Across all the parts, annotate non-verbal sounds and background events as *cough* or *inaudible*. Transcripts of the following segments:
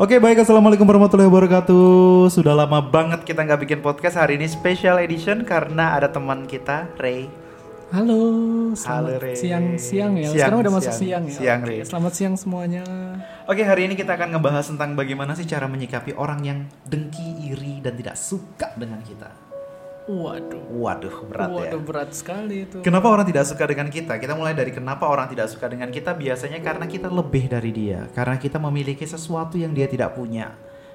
Oke baik assalamualaikum warahmatullahi wabarakatuh. Sudah lama banget kita nggak bikin podcast hari ini special edition karena ada teman kita Ray. Halo, Halo, Ray. siang siang ya. Siang, Sekarang udah masuk siang. siang ya. Siang, Ray. Selamat siang semuanya. Oke hari ini kita akan ngebahas tentang bagaimana sih cara menyikapi orang yang dengki, iri dan tidak suka dengan kita. Waduh. Waduh berat ya. Waduh berat sekali itu. Kenapa orang tidak suka dengan kita? Kita mulai dari kenapa orang tidak suka dengan kita biasanya karena kita lebih dari dia, karena kita memiliki sesuatu yang dia tidak punya.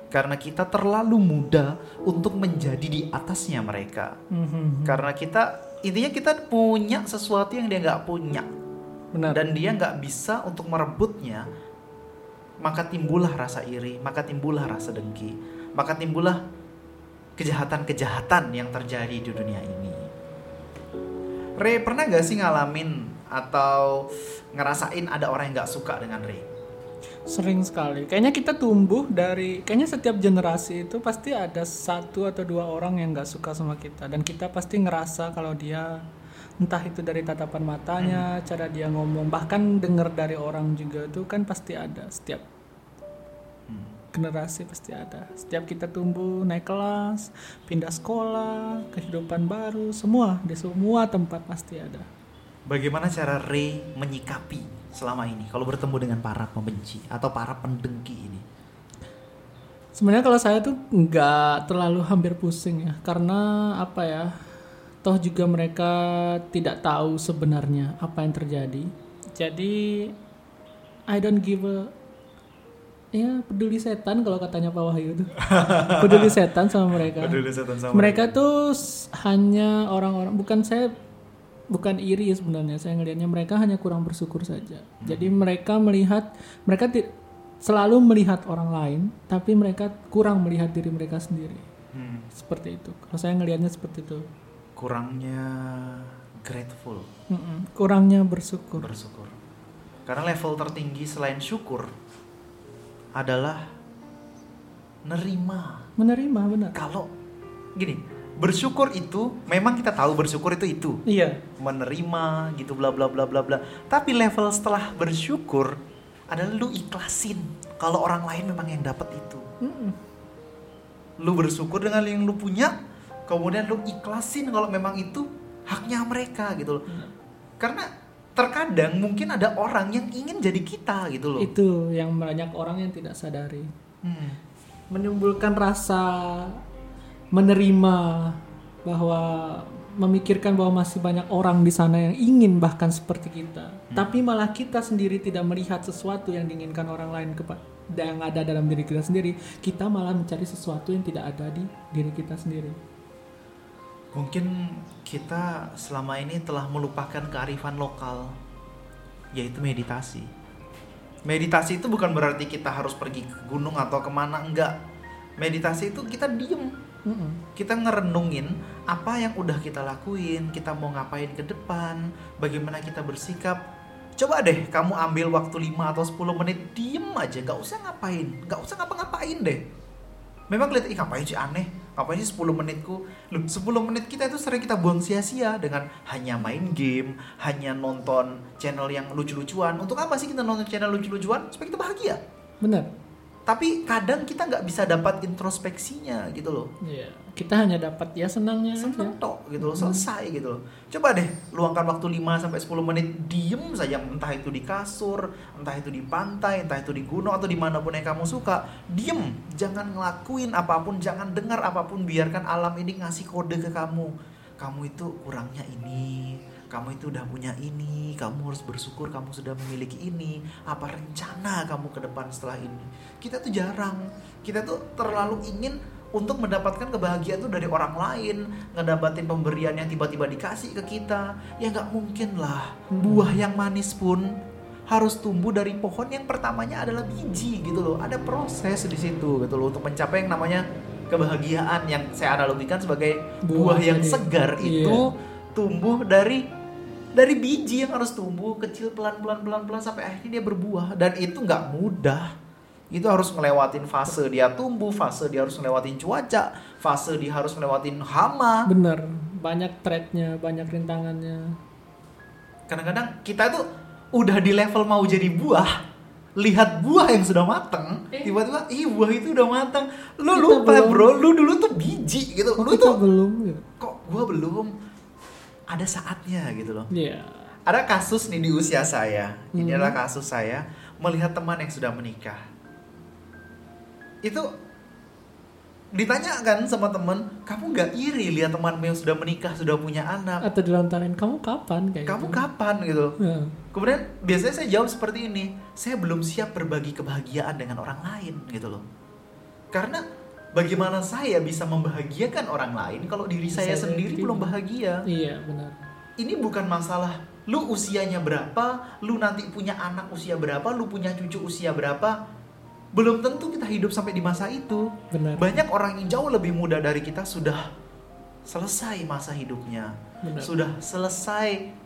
Karena kita terlalu muda untuk menjadi di atasnya mereka. Mhm. Karena kita intinya kita punya sesuatu yang dia nggak punya Benar. dan dia nggak bisa untuk merebutnya, maka timbullah rasa iri, maka timbullah rasa dengki, maka timbullah kejahatan-kejahatan yang terjadi di dunia ini. Ray pernah gak sih ngalamin atau ngerasain ada orang yang nggak suka dengan Ray? Sering sekali. Kayaknya kita tumbuh dari kayaknya setiap generasi itu pasti ada satu atau dua orang yang nggak suka sama kita dan kita pasti ngerasa kalau dia entah itu dari tatapan matanya, cara dia ngomong, bahkan dengar dari orang juga itu kan pasti ada setiap generasi pasti ada. Setiap kita tumbuh, naik kelas, pindah sekolah, kehidupan baru, semua di semua tempat pasti ada. Bagaimana cara Ray menyikapi selama ini kalau bertemu dengan para pembenci atau para pendengki ini? Sebenarnya kalau saya tuh nggak terlalu hampir pusing ya, karena apa ya? Toh juga mereka tidak tahu sebenarnya apa yang terjadi. Jadi I don't give a ya peduli setan kalau katanya Pak Wahyu tuh. *laughs* peduli setan sama mereka. setan sama mereka tuh s- hanya orang-orang bukan saya bukan iri sebenarnya. Saya ngelihatnya mereka hanya kurang bersyukur saja. Jadi mereka melihat mereka selalu melihat orang lain tapi mereka kurang melihat diri mereka sendiri. Hmm, seperti itu. Kalau saya ngelihatnya seperti itu. Kurangnya grateful, Mm-mm. kurangnya bersyukur. Bersyukur. Karena level tertinggi selain syukur adalah nerima. menerima benar Kalau gini, bersyukur itu memang kita tahu bersyukur itu itu iya menerima gitu bla bla bla bla bla. Tapi level setelah bersyukur adalah lu ikhlasin kalau orang lain memang yang dapat itu. Mm-mm. Lu bersyukur dengan yang lu punya, kemudian lu ikhlasin kalau memang itu haknya mereka gitu loh. Karena terkadang mungkin ada orang yang ingin jadi kita gitu loh. itu yang banyak orang yang tidak sadari Hmm. menimbulkan rasa menerima bahwa memikirkan bahwa masih banyak orang di sana yang ingin bahkan seperti kita. Tapi malah kita sendiri tidak melihat sesuatu yang diinginkan orang lain kepada yang ada dalam diri kita sendiri, kita malah mencari sesuatu yang tidak ada di diri kita sendiri. Mungkin kita selama ini telah melupakan kearifan lokal, yaitu meditasi. Meditasi itu bukan berarti kita harus pergi ke gunung atau ke mana, enggak. Meditasi itu kita diem, kita ngerenungin apa yang udah kita lakuin, kita mau ngapain ke depan, bagaimana kita bersikap. Coba deh kamu ambil waktu 5 atau 10 menit diem aja, nggak usah ngapain, nggak usah ngapa-ngapain deh. Memang kelihatan, ih ngapain sih aneh, ngapain sih 10 menitku. Loh 10 menit kita itu sering kita buang sia-sia dengan hanya main game, hanya nonton channel yang lucu-lucuan. Untuk apa sih kita nonton channel lucu-lucuan? Supaya kita bahagia. Benar. Tapi kadang kita nggak bisa dapat introspeksinya gitu loh Iya. Kita hanya dapat ya senangnya aja. seneng tok gitu loh, selesai gitu loh. Coba deh luangkan waktu 5 sampai 10 menit diem saja entah itu di kasur, entah itu di pantai, entah itu di gunung atau di mana pun yang kamu suka. Diem, jangan ngelakuin apa pun, jangan dengar apa pun, biarkan alam ini ngasih kode ke kamu. Kamu itu kurangnya ini, kamu itu udah punya ini, kamu harus bersyukur kamu sudah memiliki ini. Apa rencana kamu ke depan setelah ini? Kita tuh jarang, kita tuh terlalu ingin untuk mendapatkan kebahagiaan itu dari orang lain, ngedapatin pemberian yang tiba-tiba dikasih ke kita, ya nggak mungkin lah. Buah yang manis pun harus tumbuh dari pohon yang pertamanya adalah biji gitu loh. Ada proses di situ gitu loh untuk mencapai yang namanya kebahagiaan yang saya analogikan sebagai buah, Buah yang tadi. segar Iya. itu tumbuh dari dari biji yang harus tumbuh kecil pelan-pelan pelan-pelan sampai akhirnya dia berbuah dan itu nggak mudah itu harus ngelewatin fase dia tumbuh, fase dia harus ngelewatin cuaca, fase dia harus ngelewatin hama. Bener, banyak threadnya, banyak rintangannya. Kadang-kadang kita tuh udah di level mau jadi buah, lihat buah yang sudah matang, Eh. tiba-tiba ih buah itu udah matang. Lu Kita lupa, belum. Bro. Lu dulu tuh biji gitu. Kok Lu kita tuh belum ya? kok gua belum ada saatnya gitu loh. Iya. Ada kasus nih di usia saya. Ini Hmm. adalah kasus saya melihat teman yang sudah menikah. Itu ditanyakan sama teman, kamu nggak iri lihat temanmu yang sudah menikah, sudah punya anak? Atau dilontarin kamu kapan kayak Kamu gitu? kapan gitu? Ya. Kemudian biasanya saya jawab seperti ini, saya belum siap berbagi kebahagiaan dengan orang lain gitu loh. Karena bagaimana saya bisa membahagiakan orang lain kalau diri saya Saya sendiri tidak. belum bahagia? Iya benar. Ini bukan masalah lu usianya berapa, lu nanti punya anak usia berapa, lu punya cucu usia berapa. Belum tentu kita hidup sampai di masa itu. Benar. Banyak orang yang jauh lebih muda dari kita sudah selesai masa hidupnya. Benar. Sudah selesai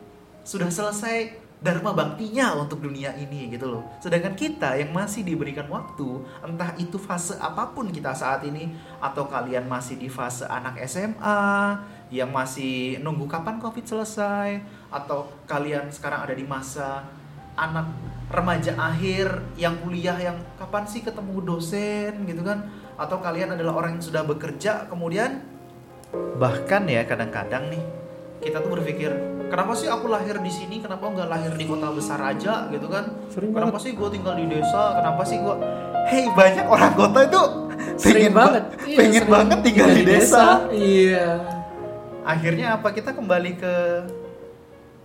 sudah selesai dharma baktinya untuk dunia ini gitu loh. Sedangkan kita yang masih diberikan waktu, entah itu fase apa pun kita saat ini atau kalian masih di fase anak SMA yang masih nunggu kapan Covid selesai atau kalian sekarang ada di masa anak remaja akhir yang kuliah yang kapan sih ketemu dosen gitu kan atau kalian adalah orang yang sudah bekerja kemudian bahkan ya kadang-kadang nih kita tuh berpikir kenapa sih aku lahir di sini kenapa nggak lahir di kota besar aja gitu kan Sering kenapa banget. sih gue tinggal di desa kenapa sih gue hei banyak orang kota itu Sering pengen ba- banget. Iya, pengen sering banget tinggal di desa. Iya. akhirnya apa kita kembali ke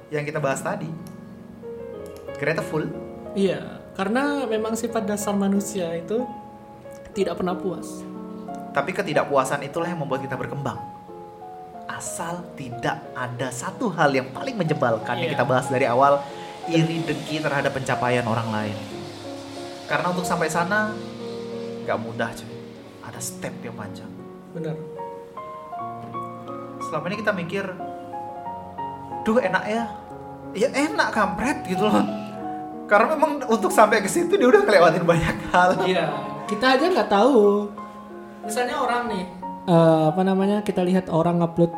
yang kita bahas tadi grateful Iya, karena memang sifat dasar manusia itu tidak pernah puas. tapi ketidakpuasan itulah yang membuat kita berkembang asal tidak ada satu hal yang paling menjebalkan yang Iya. kita bahas dari awal iri dengki terhadap pencapaian orang lain karena untuk sampai sana nggak mudah cuy ada step yang panjang Benar. selama ini kita mikir duh enak ya ya enak kampret gitu loh karena memang untuk sampai ke situ dia udah ngelewatin banyak hal Iya, kita aja nggak tahu. Misalnya orang nih, eh, apa namanya? Kita lihat orang upload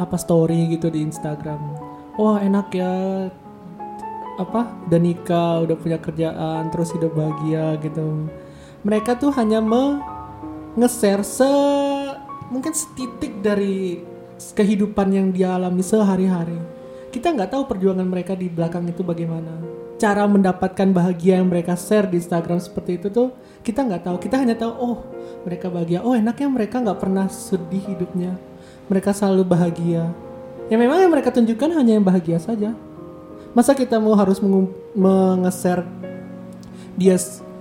apa story gitu di Instagram. Wah enak ya, apa? Udah nikah, udah punya kerjaan, terus hidup bahagia gitu. Mereka tuh hanya me nge-share se mungkin setitik dari kehidupan yang dia alami sehari-hari. Kita nggak tahu perjuangan mereka di belakang itu bagaimana. Cara mendapatkan bahagia yang mereka share di Instagram seperti itu tuh kita nggak tahu. Kita hanya tahu oh mereka bahagia. Oh enaknya mereka nggak pernah sedih hidupnya. Mereka selalu bahagia. Ya memang yang mereka tunjukkan hanya yang bahagia saja. Masa kita mau harus menge-share dia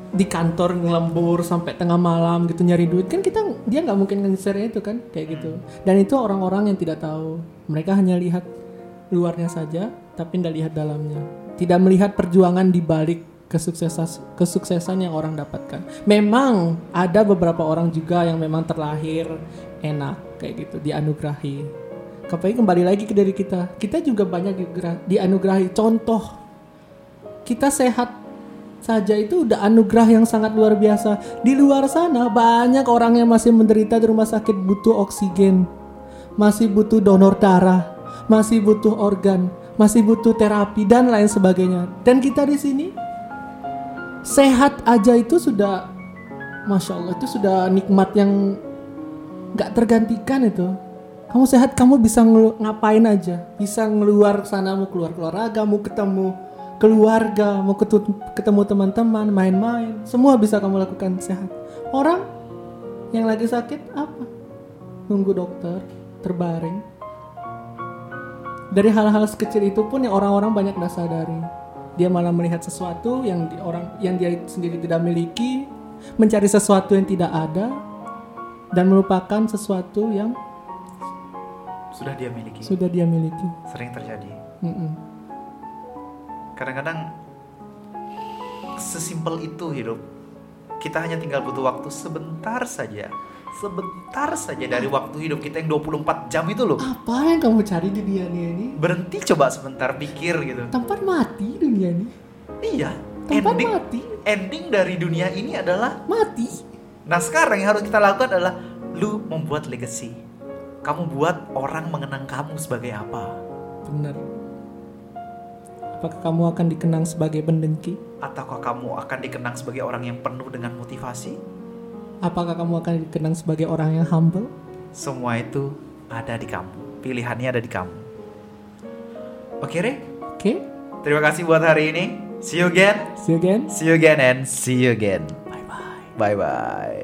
di kantor ngelembur sampai tengah malam gitu nyari duit kan kita dia nggak mungkin nge-share itu kan kayak gitu dan itu orang-orang yang tidak tahu mereka hanya lihat luarnya saja tapi tidak lihat dalamnya tidak melihat perjuangan di balik kesuksesan kesuksesan yang orang dapatkan. Memang ada beberapa orang juga yang memang terlahir enak kayak gitu dianugerahi. Tapi kembali lagi ke diri kita. Kita juga banyak dianugerahi. Contoh kita sehat saja itu udah anugerah yang sangat luar biasa. Di luar sana banyak orang yang masih menderita di rumah sakit butuh oksigen, masih butuh donor darah, masih butuh organ, masih butuh terapi dan lain sebagainya. Dan kita di sini sehat aja itu sudah, masya Allah itu sudah nikmat yang nggak tergantikan itu. Kamu sehat, kamu bisa ngapain aja, bisa ngeluar sana, mau keluar keluarga, mau ketemu keluarga, mau ketemu teman-teman, main-main, semua bisa kamu lakukan sehat. Orang yang lagi sakit apa? Nunggu dokter, terbaring. Dari hal-hal sekecil itu pun yang orang-orang banyak tidak sadari. Dia malah melihat sesuatu yang di orang yang dia sendiri tidak miliki, mencari sesuatu yang tidak ada, dan melupakan sesuatu yang sudah dia miliki sudah dia miliki. sering terjadi Mm-mm. kadang-kadang sesimpel itu hidup kita hanya tinggal butuh waktu sebentar saja sebentar saja dari waktu hidup kita yang 24 jam itu loh Apa yang kamu cari di dunia ini? berhenti coba sebentar pikir gitu Tempat mati dunia ini. iya Tempat ending mati, ending dari dunia ini adalah mati. nah sekarang yang harus kita lakukan adalah lu membuat legacy kamu buat orang mengenang kamu sebagai apa Bener. Apakah kamu akan dikenang sebagai pendengki? Ataukah kamu akan dikenang sebagai orang yang penuh dengan motivasi? Apakah kamu akan dikenang sebagai orang yang humble? Semua itu ada di kamu. Pilihannya ada di kamu. Oke, Re. Oke, Terima kasih buat hari ini. See you again. see you again. See you again and see you again. Bye bye. Bye bye.